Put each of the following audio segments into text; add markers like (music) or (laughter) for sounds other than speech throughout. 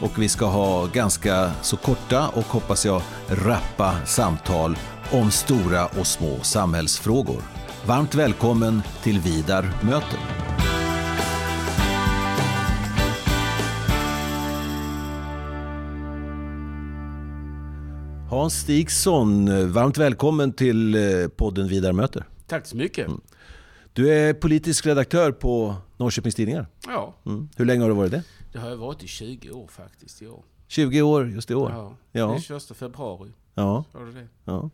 och vi ska ha ganska så korta och hoppas jag rappa samtal om stora och små samhällsfrågor. Varmt välkommen till Vidar möter. Hans Stigson, varmt välkommen till eh, podden Vidar möter. Tack så mycket. Mm. Du är politisk redaktör på Norrköpings Tidningar. Ja. Mm. Hur länge har du varit det? Det har jag varit i 20 år faktiskt i år. 20 år just i år? Ja. ja. Det är 21 februari. Ja. Var det det? ja.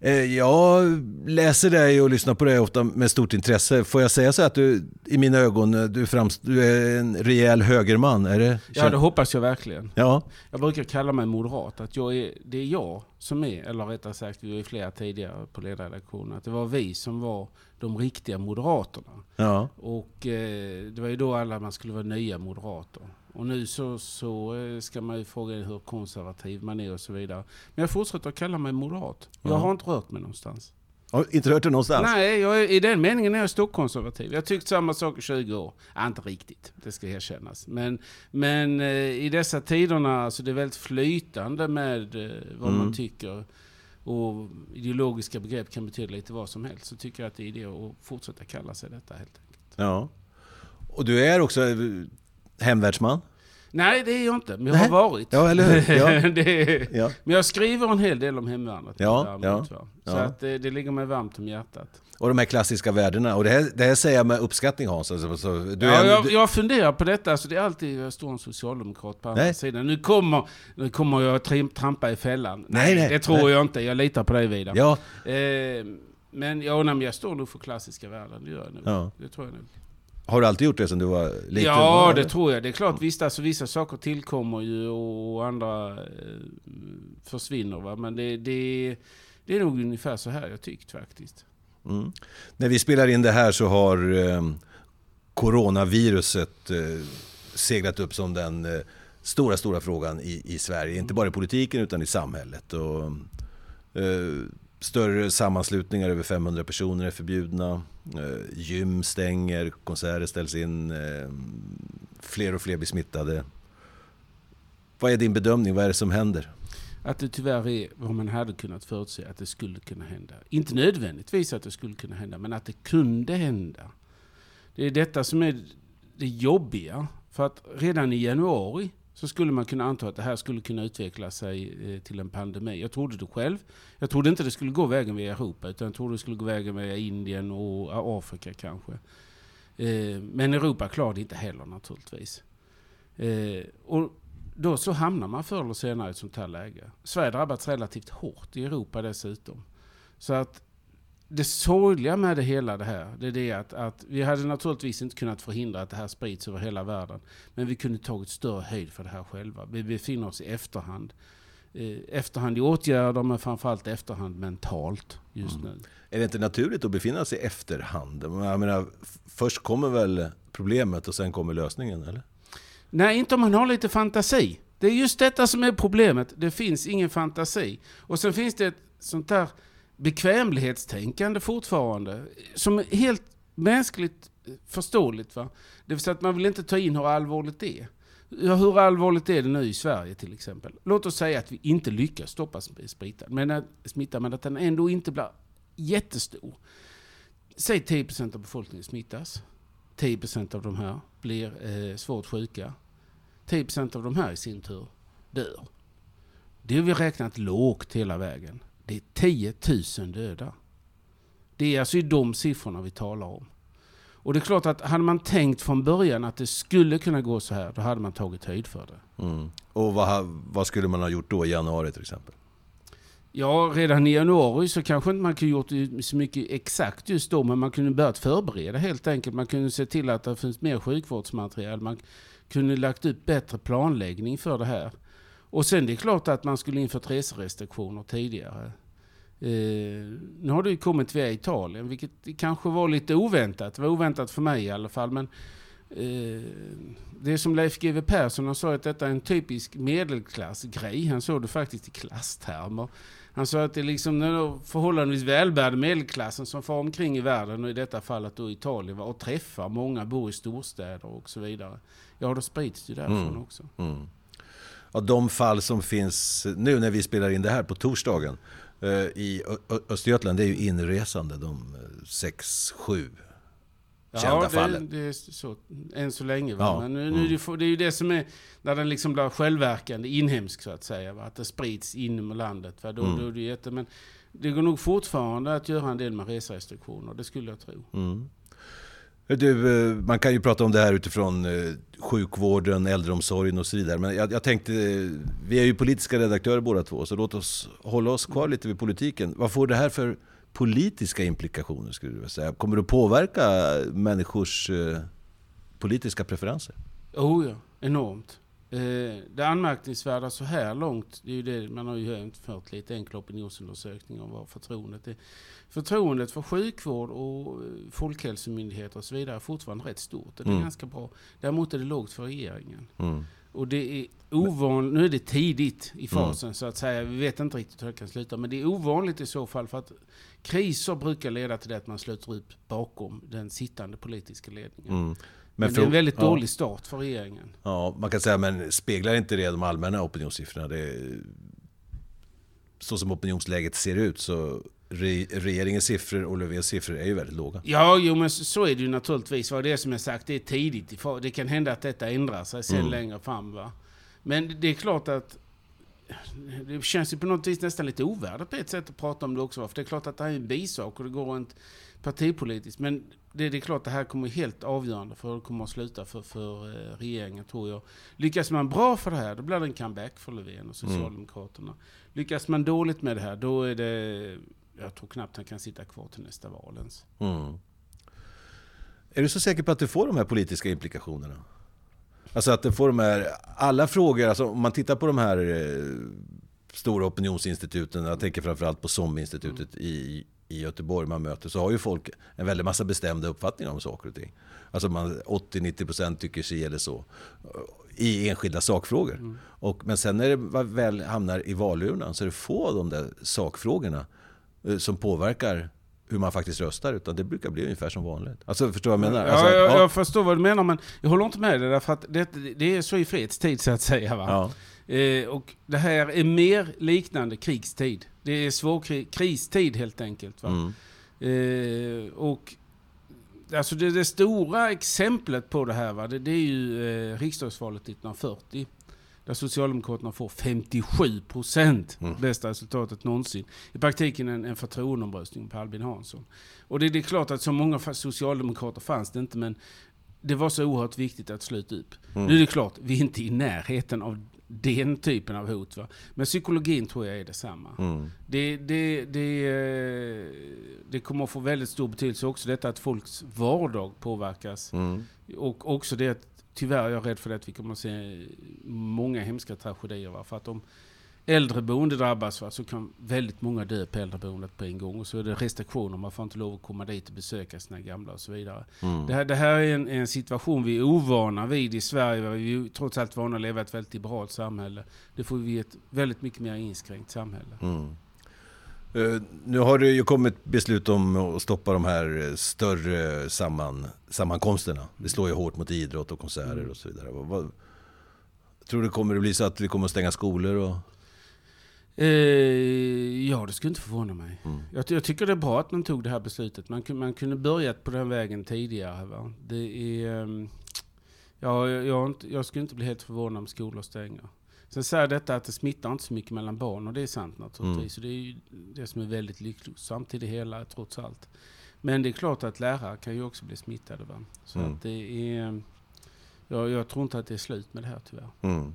Eh, jag läser dig och lyssnar på dig ofta med stort intresse. Får jag säga så att du, i mina ögon, du, framst, du är en rejäl högerman? Är det? Ja, det hoppas jag verkligen. Ja. Jag brukar kalla mig moderat. Att jag är, det är jag som är, eller rättare sagt, vi var flera tidigare på ledarredaktionen, att det var vi som var de riktiga moderaterna. Ja. Och eh, det var ju då alla man skulle vara nya moderater. Och nu så, så eh, ska man ju fråga hur konservativ man är och så vidare. Men jag fortsätter att kalla mig moderat. Jag har inte rört mig någonstans. Har inte rört dig någonstans? Nej, jag, i den meningen är jag stockkonservativ. Jag har tyckt samma sak i 20 år. Ja, inte riktigt, det ska erkännas. Men, men eh, i dessa tiderna, alltså det är väldigt flytande med vad mm. man tycker. Och ideologiska begrepp kan betyda lite vad som helst. Så tycker jag att det är idé att fortsätta kalla sig detta helt enkelt. Ja. Och du är också eh, Hemvärnsman? Nej, det är jag inte. Men jag har varit. Ja, eller hur? Ja. (laughs) är, ja. Men jag skriver en hel del om hemvärnet. Ja, ja, Så att det, det, ligger mig varmt om hjärtat. Och de här klassiska värdena. Och det här, det här säger jag med uppskattning Hans. Alltså, så, du ja, jag, du... jag funderar på detta. Alltså, det är alltid, jag står en socialdemokrat på andra nej. sidan. Nu kommer, nu kommer jag att trampa i fällan. Nej, nej det tror nej. jag inte. Jag litar på dig Vidar. Ja. Eh, men ja, nej, jag står nog för klassiska värden. Det gör jag nog. Ja. Det tror jag nog. Har du alltid gjort det sen du var liten? Ja, det tror jag. Det är klart, visst, alltså, vissa saker tillkommer ju och andra eh, försvinner. Va? Men det, det, det är nog ungefär så här jag tyckt faktiskt. Mm. När vi spelar in det här så har eh, coronaviruset eh, seglat upp som den eh, stora, stora frågan i, i Sverige. Inte bara i politiken utan i samhället. Och, eh, större sammanslutningar, över 500 personer är förbjudna. Eh, gym stänger, konserter ställs in, eh, fler och fler blir smittade. Vad är din bedömning? Vad är det som händer? Att det tyvärr är vad man hade kunnat förutse att det skulle kunna hända. Inte nödvändigtvis att det skulle kunna hända, men att det kunde hända. Det är detta som är det jobbiga. För att redan i januari så skulle man kunna anta att det här skulle kunna utveckla sig eh, till en pandemi. Jag trodde det själv. Jag trodde inte det skulle gå vägen via Europa, utan jag trodde det skulle gå vägen via Indien och Afrika kanske. Eh, men Europa klarade inte heller naturligtvis. Eh, och då så hamnar man förr eller senare i ett sånt här läge. Sverige drabbats relativt hårt i Europa dessutom. Så att det sorgliga med det hela det här, det är det att, att vi hade naturligtvis inte kunnat förhindra att det här sprids över hela världen. Men vi kunde tagit större höjd för det här själva. Vi befinner oss i efterhand. Eh, efterhand i åtgärder, men framförallt efterhand mentalt just mm. nu. Är det inte naturligt att befinna sig i efterhand? Jag menar, först kommer väl problemet och sen kommer lösningen, eller? Nej, inte om man har lite fantasi. Det är just detta som är problemet. Det finns ingen fantasi. Och sen finns det ett sånt där bekvämlighetstänkande fortfarande. Som är helt mänskligt förståeligt. Va? Det vill säga att man vill inte ta in hur allvarligt det är. Ja, hur allvarligt är det nu i Sverige till exempel? Låt oss säga att vi inte lyckas stoppa smittan, men att, smittan, men att den ändå inte blir jättestor. Säg 10% av befolkningen smittas. 10% av de här blir eh, svårt sjuka. 10% av de här i sin tur dör. Det har vi räknat lågt hela vägen. Det är 10 000 döda. Det är alltså i de siffrorna vi talar om. Och det är klart att hade man tänkt från början att det skulle kunna gå så här, då hade man tagit höjd för det. Mm. Och vad, vad, skulle man ha gjort då i januari till exempel? Ja, redan i januari så kanske inte man kunde gjort så mycket exakt just då, men man kunde börjat förbereda helt enkelt. Man kunde se till att det finns mer sjukvårdsmaterial. Man kunde lagt upp bättre planläggning för det här. Och sen det är klart att man skulle infört reserestriktioner tidigare. Eh, nu har det ju kommit via Italien, vilket kanske var lite oväntat. Det var oväntat för mig i alla fall. Men eh, det är som Leif GW Persson har sagt, att detta är en typisk medelklassgrej. Han såg det faktiskt i klasstermer. Han sa att det är liksom den förhållandevis välbärgade medelklassen som far omkring i världen och i detta fallet då Italien och träffar många, bor i storstäder och så vidare. Ja, då sprids ju därifrån mm. också. Mm. Ja, de fall som finns nu när vi spelar in det här på torsdagen eh, i Östergötland, det är ju inresande, de eh, sex, sju kända ja, det, fallen. det är så än så länge. Va? Ja. Men nu, nu, mm. det är ju det som är, när den liksom blir självverkande, inhemsk så att säga. Va? Att det sprids inom landet. Va? Då, mm. då är det jätte, men det går nog fortfarande att göra en del med reserestriktioner, det skulle jag tro. Mm. Du, eh, man kan ju prata om det här utifrån sjukvården, äldreomsorgen och så vidare. Men jag, jag, tänkte, eh, vi är ju politiska redaktörer båda två, så låt oss hålla oss kvar lite vid politiken. Vad får det här för politiska implikationer skulle du säga? Kommer det att påverka människors eh, politiska preferenser? Oh ja, enormt. Eh, det anmärkningsvärda så här långt, det är ju det, man har ju jämfört lite enkla opinionsundersökningar om vad förtroendet är. Förtroendet för sjukvård och eh, folkhälsomyndigheter och så vidare är fortfarande rätt stort. Det är mm. ganska bra. Däremot är det lågt för regeringen. Mm. Och det är ovanligt, nu är det tidigt i fasen mm. så att säga, vi vet inte riktigt hur det kan sluta. Men det är ovanligt i så fall för att kriser brukar leda till det att man sluter upp bakom den sittande politiska ledningen. Men, men det är en väldigt ja. dålig start för regeringen. Ja, man kan säga, men speglar inte det de allmänna opinionssiffrorna? Det, så som opinionsläget ser ut så regeringens siffror och Löfvens siffror är ju väldigt låga. Ja, jo men så är det ju naturligtvis. Vad det är som jag sagt, det är tidigt. Det kan hända att detta ändrar sig sen mm. längre fram. Va? Men det är klart att det känns ju på något vis nästan lite ovärdigt på ett sätt att prata om det också. För det är klart att det här är en bisak och det går rent partipolitiskt. Men det, det är klart att det här kommer helt avgörande för hur det kommer att sluta för, för eh, regeringen tror jag. Lyckas man bra för det här, då blir det en comeback för Löfven och mm. Socialdemokraterna. Mm. Lyckas man dåligt med det här, då är det jag tror knappt han kan sitta kvar till nästa val ens. Mm. Är du så säker på att du får de här politiska implikationerna? Alltså att du får de här, alla frågor, alltså om man tittar på de här eh, stora opinionsinstituten, jag tänker framförallt på SOM-institutet mm. i, i Göteborg man möter, så har ju folk en väldig massa bestämda uppfattningar om saker och ting. Alltså 80-90% tycker sig eller så. I enskilda sakfrågor. Mm. Och, men sen när det väl hamnar i valurnan så är det få av de där sakfrågorna Eh, som påverkar hur man faktiskt röstar, utan det brukar bli ungefär som vanligt. Alltså, förstår vad jag menar? Alltså, ja, jag, jag, förstår vad du menar, men jag håller inte med dig, därför att det, det är så i fredstid så att säga. Va? Ja. Eh, och det här är mer liknande krigstid. Det är svår kristid helt enkelt. Va? Mm. Eh, och alltså det, det, stora exemplet på det här, va? Det, det är ju eh, riksdagsvalet 1940. Där Socialdemokraterna får 57 procent. Mm. Bästa resultatet någonsin. I praktiken en, en förtroendeomröstning på Albin Hansson. Och det, det är klart att så många socialdemokrater fanns det inte, men det var så oerhört viktigt att sluta upp. Mm. Nu är det klart, vi är inte i närheten av den typen av hot. Va? Men psykologin tror jag är detsamma. Mm. Det, det, det, eh, det kommer att få väldigt stor betydelse också detta att folks vardag påverkas. Mm. Och också det att tyvärr är jag rädd för det att vi kommer att se många hemska tragedier. Va? För att om äldreboende drabbas va, så kan väldigt många dö på äldreboendet på en gång. Och så är det restriktioner, man får inte lov att komma dit och besöka sina gamla och så vidare. Mm. Det, här, det här är en, en, situation vi är ovana vid i Sverige. Vi är trots allt vana att leva i ett väldigt liberalt samhälle. Det får vi ett väldigt mycket mer inskränkt samhälle. Mm. Uh, nu har det ju kommit beslut om att stoppa de här större samman, sammankomsterna. Det slår ju hårt mot idrott och konserter mm. och så vidare. Vad, vad, tror du kommer det bli så att vi kommer att stänga skolor? Och... Uh, ja, det skulle inte förvåna mig. Mm. Jag, jag, tycker det är bra att man tog det här beslutet. Man, man kunde börjat på den vägen tidigare. Va? Det är, um, ja, jag, jag, jag skulle inte bli helt förvånad om skolor stänger. Sen säger detta att det smittar inte så mycket mellan barn och det är sant naturligtvis. Mm. Det är ju det som är väldigt lyckosamt i det hela trots allt. Men det är klart att lärare kan ju också bli smittade. Va? Så mm. att det är... Jag, jag, tror inte att det är slut med det här tyvärr. Mm.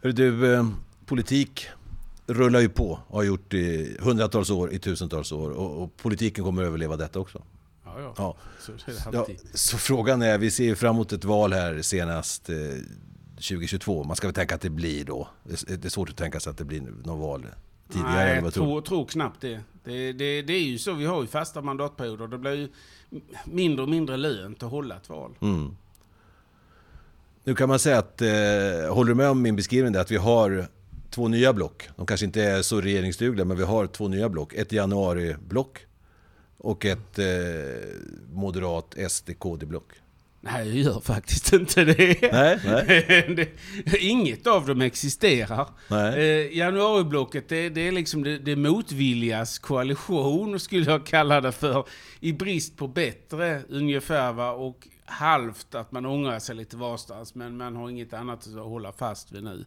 Du, eh, politik rullar ju på och har gjort i hundratals år, i tusentals år. Och, och politiken kommer att överleva detta också. Ja, ja. Ja. Så, Ja, så frågan är, vi ser ju fram emot ett val här senast eh, 2022. Man ska väl tänka att det blir då. Det är- svårt att tänka sig att det blir något val tidigare. Nej, jag tror, tror knappt det. Det, det. det är ju så, vi har ju fasta mandatperioder. Det blir ju mindre och mindre lönt att hålla ett val. Mm. Nu kan man säga att, eh, håller du med om min beskrivning där, att vi har två nya block. De kanske inte är så regeringsdugliga, men vi har två nya block. Ett januari-block och ett eh, moderat SD-KD-block. Nej, jag gör faktiskt inte det. Nej, nej. (laughs) inget av dem existerar. Eh, januariblocket, det, det är liksom det, det motviljas koalition, skulle jag kalla det för. I brist på bättre, ungefär. Va? Och halvt att man ångrar sig lite varstans, men man har inget annat att hålla fast vid nu.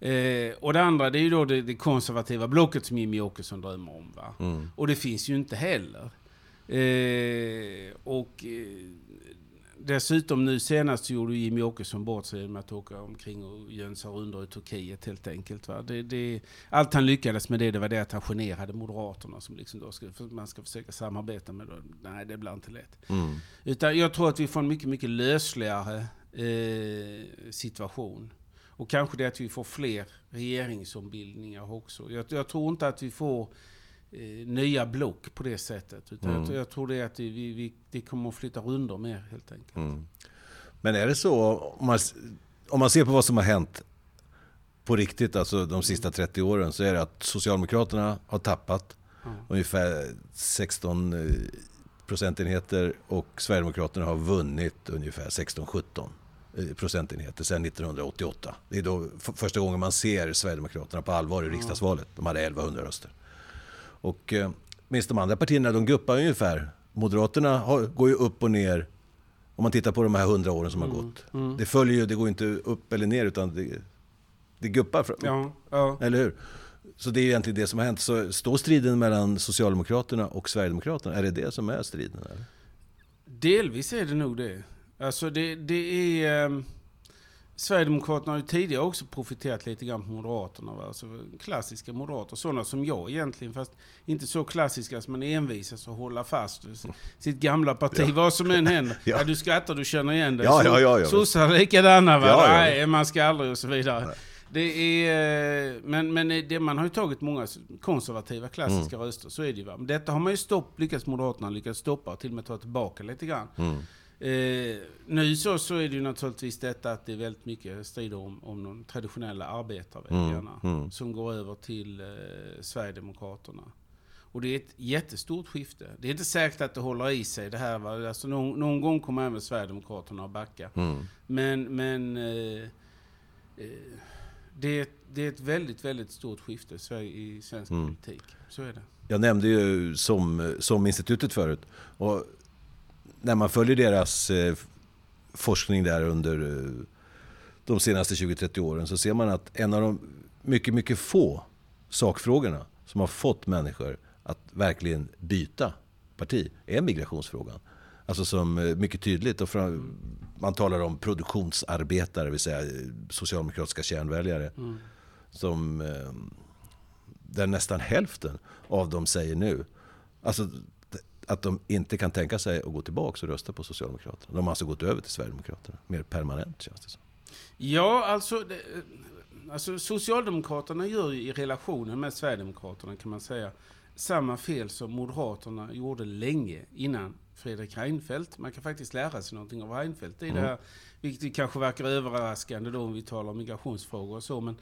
Eh, och det andra, det är ju då det, det konservativa blocket som Jimmy Åkesson drömmer om. Va? Mm. Och det finns ju inte heller. Eh, och eh, dessutom nu senast gjorde Jimmy Åkesson bort sig med att åka omkring och jönsa rundor i Turkiet helt enkelt. Va? Det, det, allt han lyckades med det, det var det att han generade Moderaterna som liksom då ska, för man ska försöka samarbeta med dem. Nej, det blir inte lätt. Mm. Utan jag tror att vi får en mycket, mycket lösligare eh, situation. Och kanske det att vi får fler regeringsombildningar också. Jag, jag tror inte att vi får eh, nya block på det sättet. Utan Mm. jag, jag tror det att vi, vi, vi kommer att flytta rundor mer helt enkelt. Mm. Men är det så, om man, om man ser på vad som har hänt på riktigt, alltså de sista 30 åren, så är det att Socialdemokraterna har tappat Ja. ungefär 16 eh, procentenheter och Sverigedemokraterna har vunnit ungefär 16-17 eh, procentenheter sedan 1988. Det är då första gången man ser Sverigedemokraterna på allvar i riksdagsvalet. De hade 1100 röster. Och eh, minst de andra partierna, de guppar ungefär. Moderaterna har, går ju upp och ner om man tittar på de här 100 åren som har gått. Mm. Det följer ju, det går inte upp eller ner utan det, det guppar. Fram, Ja, ja. Eller hur? Så det är egentligen det som har hänt. Så står striden mellan Socialdemokraterna och Sverigedemokraterna? Är det det som är striden? Eller? Delvis är det nog det. Alltså det, det är... ehm, Sverigedemokraterna har ju tidigare också profiterat lite grann på Moderaterna. Va? Alltså klassiska moderater, sådana som jag egentligen, fast inte så klassiska som man envisas att hålla fast vid sitt gamla parti, Ja. vad som än händer. (laughs) Ja. Ja. du skrattar, du känner igen dig. Ja, Så- ja, ja, ja. Sossar likadana va? Ja. Nej, man ska aldrig och så vidare. Nej. Det är, eh, men men det, man har ju tagit många konservativa klassiska Mm. röster, så är det ju. Va? Men detta har man ju stopp, lyckats Moderaterna lyckats stoppa och till och med ta tillbaka lite grann. Mm. Eh, nu så, så är det ju naturligtvis detta att det är väldigt mycket strider om, om de traditionella arbetarväljarna Mm, mm. som går över till eh, Sverigedemokraterna. Och det är ett jättestort skifte. Det är inte säkert att det håller i sig det här. Va? Alltså någon, någon gång kommer även Sverigedemokraterna att backa. Mm. Men, men eh, eh, det, är, det är ett väldigt, väldigt stort skifte i svensk Mm. politik. Så är det. Jag nämnde ju som, som institutet förut. Och när man följer deras eh, forskning där under eh, de senaste 20-30 åren så ser man att en av de mycket, mycket få sakfrågorna som har fått människor att verkligen byta parti är migrationsfrågan. Alltså som eh, mycket tydligt, och fram, man talar om produktionsarbetare, det vill säga socialdemokratiska kärnväljare. Mm. Som, där nästan hälften av dem säger nu, alltså att de inte kan tänka sig att gå tillbaka och rösta på Socialdemokraterna. De har alltså gått över till Sverigedemokraterna, mer permanent känns det som. Ja, alltså, det, eh, alltså Socialdemokraterna gör ju i relationen med Sverigedemokraterna kan man säga samma fel som Moderaterna gjorde länge innan Fredrik Reinfeldt. Man kan faktiskt lära sig någonting av Reinfeldt i det här, vilket kanske verkar överraskande då om vi talar om migrationsfrågor och så, men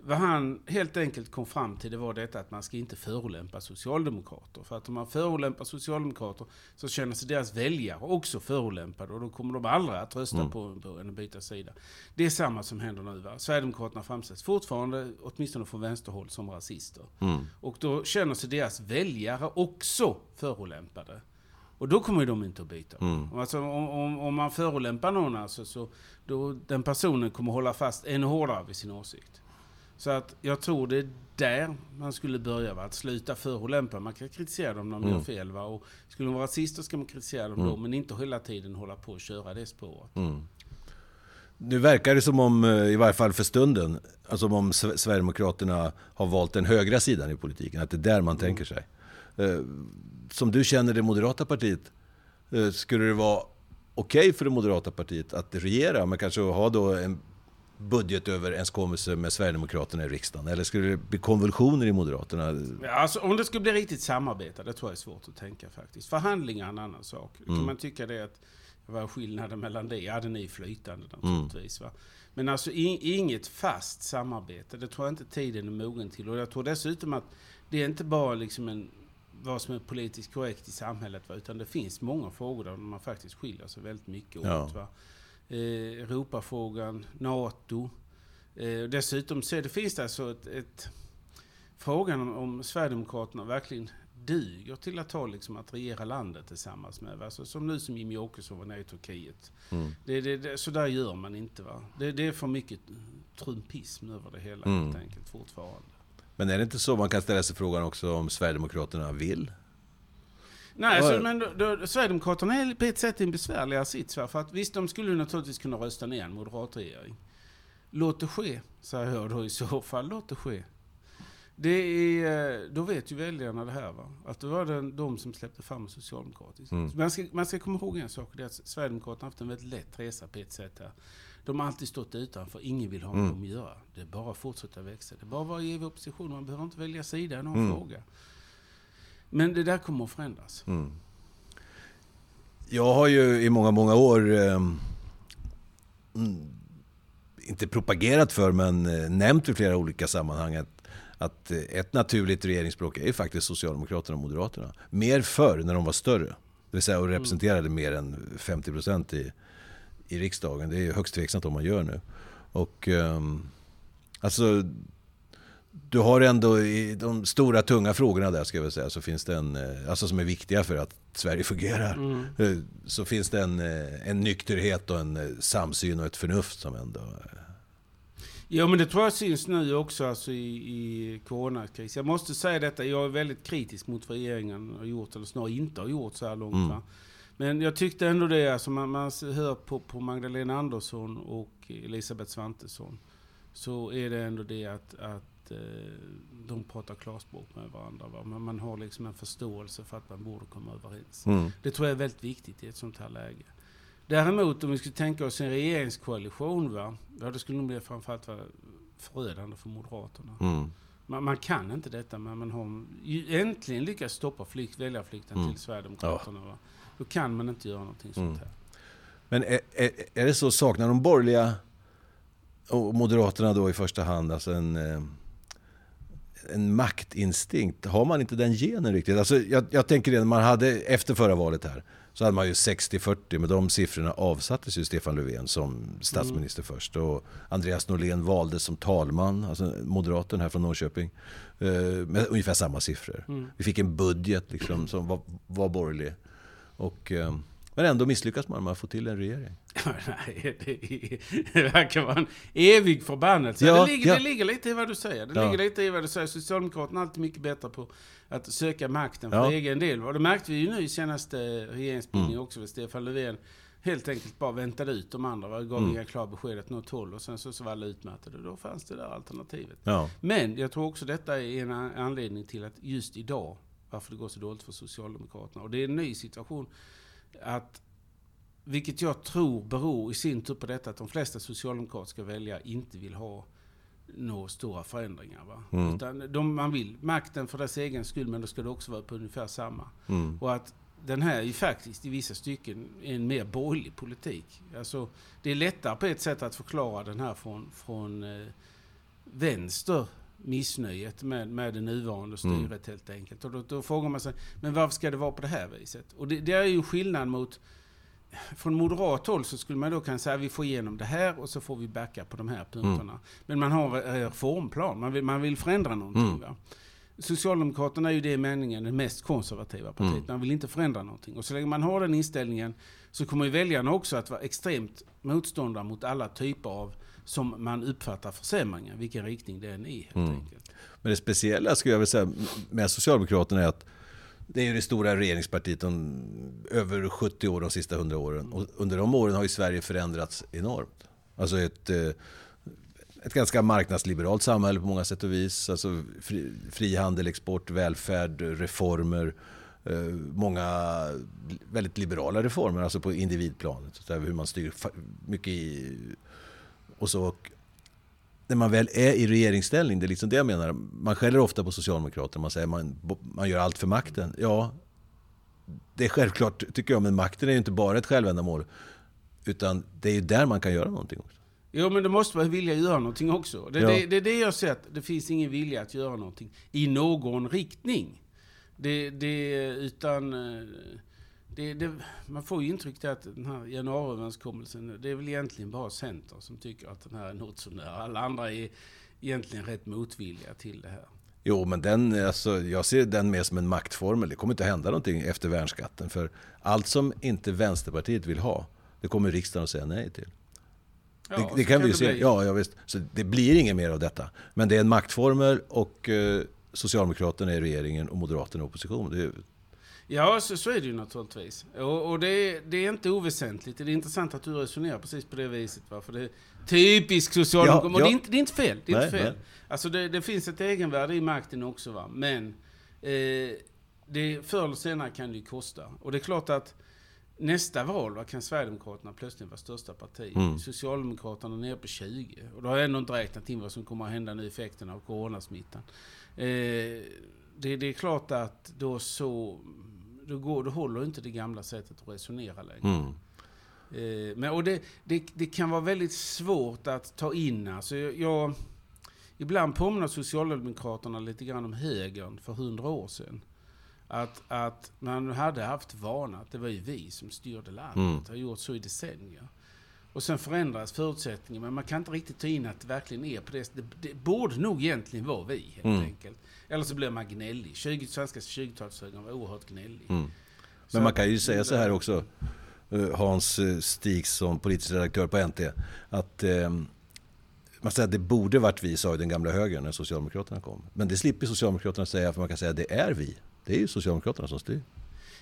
vad han helt enkelt kom fram till det var detta att man ska inte förolämpa socialdemokrater. För att om man förolämpar socialdemokrater så känner sig deras väljare också förolämpade och då kommer de aldrig att rösta Mm. på, på en byta sida. Det är samma som händer nu. Va? Sverigedemokraterna framställs fortfarande, åtminstone från vänsterhåll, som rasister. Mm. Och då känner sig deras väljare också förolämpade. Och då kommer de inte att byta. Mm. Alltså, om, om, om man förolämpar någon alltså, så då den personen kommer hålla fast ännu hårdare vid sin åsikt. Så att jag tror det är där man skulle börja. Va? Att sluta förolämpa. Man kan kritisera dem när de Mm. gör fel. Va? Och skulle de vara rasister ska man kritisera dem Mm. då. Men inte hela tiden hålla på och köra det spåret. Mm. Nu verkar det som om, eh, i varje fall för stunden, alltså om Sve- Sverigedemokraterna har valt den högra sidan i politiken. Att det är där man tänker sig. Som du känner det moderata partiet, Eh, skulle det vara okej okay för det moderata partiet att regera, men kanske ha då en budgetöverenskommelse med Sverigedemokraterna i riksdagen? Eller skulle det bli konvulsioner i Moderaterna? Alltså, om det skulle bli riktigt samarbete, det tror jag är svårt att tänka faktiskt. Förhandlingar är en annan sak. Mm. kan man tycka det att vad är skillnaden mellan det? Ja, den är flytande naturligtvis. Mm. Va? Men alltså inget fast samarbete, det tror jag inte tiden är mogen till. Och jag tror dessutom att det är inte bara liksom en, vad som är politiskt korrekt i samhället, va? utan det finns många frågor där man faktiskt skiljer sig väldigt mycket ja. åt. Va? Eh, Europafrågan, NATO. Eh, dessutom så det, finns det alltså ett, ett frågan om, om Sverigedemokraterna verkligen duger till att ta liksom att regera landet tillsammans med. Alltså, som nu som Jimmie Åkesson var nere i Turkiet. Mm. Det, det, det, så där gör man inte. Va? Det, det är för mycket trumpism över det hela mm. helt enkelt fortfarande. Men är det inte så man kan ställa sig frågan också om Sverigedemokraterna vill? Nej, så, men då, då, Sverigedemokraterna är på ett sätt i en besvärligare sits. För att visst, de skulle naturligtvis kunna rösta ner en moderatregering. Låt det ske, säger jag då i så fall. Låt det ske. Det är, eh, då vet ju väljarna det här. Va? Att det var den, de som släppte fram Socialdemokraterna. Mm. Man, ska, man ska komma ihåg en sak. Det är att Sverigedemokraterna har haft en väldigt lätt resa på ett sätt här. De har alltid stått utanför. Ingen vill ha med mm. dem att göra. Det är bara att fortsätta växa. Det är bara att vara i opposition. Man behöver inte välja sida i någon mm. fråga. Men det där kommer att förändras. Mm. Jag har ju i många, många år eh, inte propagerat för, men eh, nämnt i flera olika sammanhang att att eh, ett naturligt regeringsspråk är faktiskt Socialdemokraterna och Moderaterna. Mer förr när de var större. Det vill säga och mm. representerade mm. mer än 50 procent i, i riksdagen. Det är högst tveksamt om man gör nu. Och um, alltså, du har ändå i de stora tunga frågorna där ska jag säga, så finns det en, eh, alltså som är viktiga för att Sverige fungerar. Mm. Eh, så finns det en, en nykterhet och en samsyn och ett förnuft som ändå Ja men det tror jag syns nu också alltså i, i coronakrisen. Jag måste säga detta, jag är väldigt kritisk mot vad regeringen har gjort, eller snarare inte har gjort så här långt. Mm. Men jag tyckte ändå det, alltså man, man hör på, på Magdalena Andersson och Elisabeth Svantesson. Så är det ändå det att, att eh, de pratar klarspråk med varandra. Va? Men man har liksom en förståelse för att man borde komma överens. Mm. Det tror jag är väldigt viktigt i ett sånt här läge. Däremot om vi skulle tänka oss en regeringskoalition, va? Ja, det skulle nog bli framförallt vara förödande för Moderaterna. Mm. Man, man, kan inte detta, men man har äntligen lyckats stoppa flykt, väljarflykten mm. till Sverigedemokraterna. Va? Då kan man inte göra någonting sånt mm. här. Men är, är, är, det så, saknar de borgerliga och Moderaterna då i första hand, alltså en, eh, en maktinstinkt? Har man inte den genen riktigt? Alltså jag, jag tänker det, man hade efter förra valet här, så hade man ju 60-40, med de siffrorna avsattes ju Stefan Löfven som statsminister mm. först. Och Andreas Norlén valdes som talman, alltså moderaten här från Norrköping, eh, med ungefär samma siffror. Mm. Vi fick en budget liksom, som var, var borgerlig. Och, eh, men ändå misslyckas man med att få till en regering. (laughs) Nej, det, verkar vara en evig förbannelse. Ja, det, ligger, ja. det ligger lite i vad du säger. Det ja. ligger lite i vad du säger. Socialdemokraterna är alltid mycket bättre på att söka makten för egen del. Och det märkte vi ju nu i senaste regeringsbildningen mm. också. Stefan Löfven helt enkelt bara väntade ut de andra. Och gav mm. inga klara besked åt något håll. Och sen så, så var alla utmattade. Då fanns det där alternativet. Men jag tror också detta är en anledning till att just idag, varför det går så dåligt för Socialdemokraterna. Och det är en ny situation. Att vilket jag tror beror i sin tur på detta att de flesta socialdemokratiska väljare inte vill ha några stora förändringar. Va? Mm. Utan de, man vill makten för dess egen skull, men då ska det också vara på ungefär samma. Mm. Och att den här är ju faktiskt i vissa stycken en mer borgerlig politik. Alltså, det är lättare på ett sätt att förklara den här från, från eh, vänster missnöjet med, med det nuvarande styret mm. helt enkelt. Och då, då, frågar man sig, men varför ska det vara på det här viset? Och det, det är ju skillnad mot från moderat håll så skulle man då kunna säga vi får igenom det här och så får vi backa på de här punkterna. Mm. Men man har en reformplan, man vill, man vill förändra någonting. Mm. Socialdemokraterna är ju det i meningen det mest konservativa partiet. Mm. Man vill inte förändra någonting. Och så länge man har den inställningen så kommer ju väljarna också att vara extremt motståndare mot alla typer av som man uppfattar försämringar, vilken riktning det än är helt mm. enkelt. Men det speciella skulle jag vilja säga med Socialdemokraterna är att det är ju det stora regeringspartiet de, över 70 år de sista 100 åren. Och under de åren har ju Sverige förändrats enormt. Alltså ett, eh, ett ganska marknadsliberalt samhälle på många sätt och vis. Alltså fri, frihandel, export, välfärd, reformer. eh, många väldigt liberala reformer, alltså på individplanet. Hur man styr mycket i... Och så, och när man väl är i regeringsställning, det är liksom det jag menar. Man skäller ofta på Socialdemokraterna, man säger man, man gör allt för makten. Ja, det är självklart tycker jag, men makten är ju inte bara ett självändamål. Utan det är ju där man kan göra någonting också. Jo, men då måste man vilja göra någonting också. Det är ja. det, det, det jag sett. Det finns ingen vilja att göra någonting i någon riktning. Det, det, utan... Det, det, man får ju intrycket att den här januariöverenskommelsen, det är väl egentligen bara Centern som tycker att den här är något sånär. Alla andra är egentligen rätt motvilliga till det här. Jo, men den, alltså, jag ser den mer som en maktformel. Det kommer inte hända någonting efter värnskatten. För allt som inte Vänsterpartiet vill ha, det kommer riksdagen att säga nej till. Ja, det, det kan vi ju se. Ja, ja, visst. Så det blir inget mer av detta. Men det är en maktformel och eh, Socialdemokraterna är regeringen och Moderaterna i opposition. Det är, Ja, så, så är det ju naturligtvis. Och, och det, är, det, är inte oväsentligt. Det är intressant att du resonerar precis på det viset. Va? För det är typiskt socialdemokratiskt. Ja, ja. det, är inte, det är inte fel. Det, är nej, inte fel. Alltså det, det, finns ett egenvärde i makten också. Va? Men eh, det, förr eller senare kan det ju kosta. Och det är klart att nästa val va, kan Sverigedemokraterna plötsligt vara största parti. Mm. Socialdemokraterna är nere på 20. Och då har jag ändå inte räknat in vad som kommer att hända nu effekterna av coronasmittan. Eh, det, det, är klart att då så då, går, då håller inte det gamla sättet att resonera längre. Mm. Eh, men, och det, det, det, kan vara väldigt svårt att ta in. Alltså jag, jag, ibland påminner Socialdemokraterna lite grann om högern för hundra år sedan. Att, att man hade haft vana att det var ju vi som styrde landet. Mm. har gjort så i decennier. Och sen förändras förutsättningarna, men man kan inte riktigt ta in att det verkligen är på det Det, det borde nog egentligen vara vi, helt mm. enkelt. Eller så blir man gnällig. 20, svenska 20-talshögern var oerhört gnällig. Mm. Men man kan ju säga så här också, eh, Hans eh, Stig som politisk redaktör på NT, att eh, man säger att det borde varit vi, sa ju den gamla högern när Socialdemokraterna kom. Men det slipper Socialdemokraterna säga, för man kan säga att det är vi. Det är ju Socialdemokraterna som styr.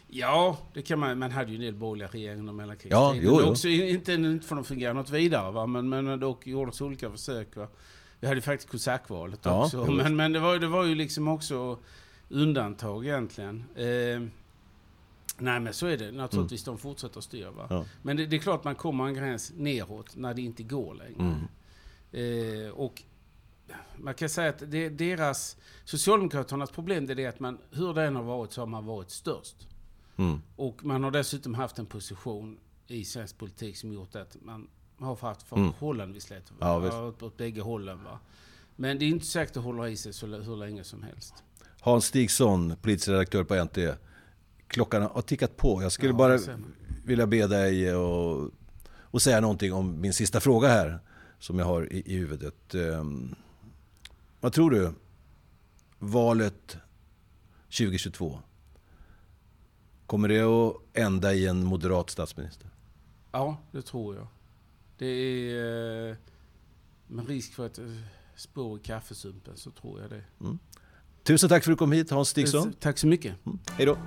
Ja, det kan man. Man hade ju en del borgerliga regeringar under mellankrigstiden. Ja, jo, jo. Också, inte, inte för att fungera något vidare, va? men, men dock gjordes olika försök. Va? Vi hade ju faktiskt kosackvalet ja, också. Men, men det, var, det var ju liksom också undantag egentligen. Eh, nej men så är det naturligtvis. Mm. De fortsätter att styra. Ja. Men det, det, är klart man kommer en gräns neråt när det inte går längre. Mm. Eh, och man kan säga att det, deras, Socialdemokraternas problem det är att man, hur det än har varit så har man varit störst. Mm. Och man har dessutom haft en position i svensk politik som gjort att man har haft mm. förhållandevis lätt ja, åt, åt bägge hållen. Va? Men det är inte säkert att hålla i sig så, hur länge som helst. Hans Stigson, politisk redaktör på NT. Klockan har tickat på. Jag skulle ja, bara vilja be dig och, och säga någonting om min sista fråga här. Som jag har i, i huvudet. Um, vad tror du? Valet 2022. Kommer det att ända i en moderat statsminister? Ja, det tror jag. Det är eh, med risk för ett eh, spår i kaffesumpen så tror jag det. Mm. Tusen tack för att du kom hit Hans Stigson. Tack så mycket. Mm. Hej då.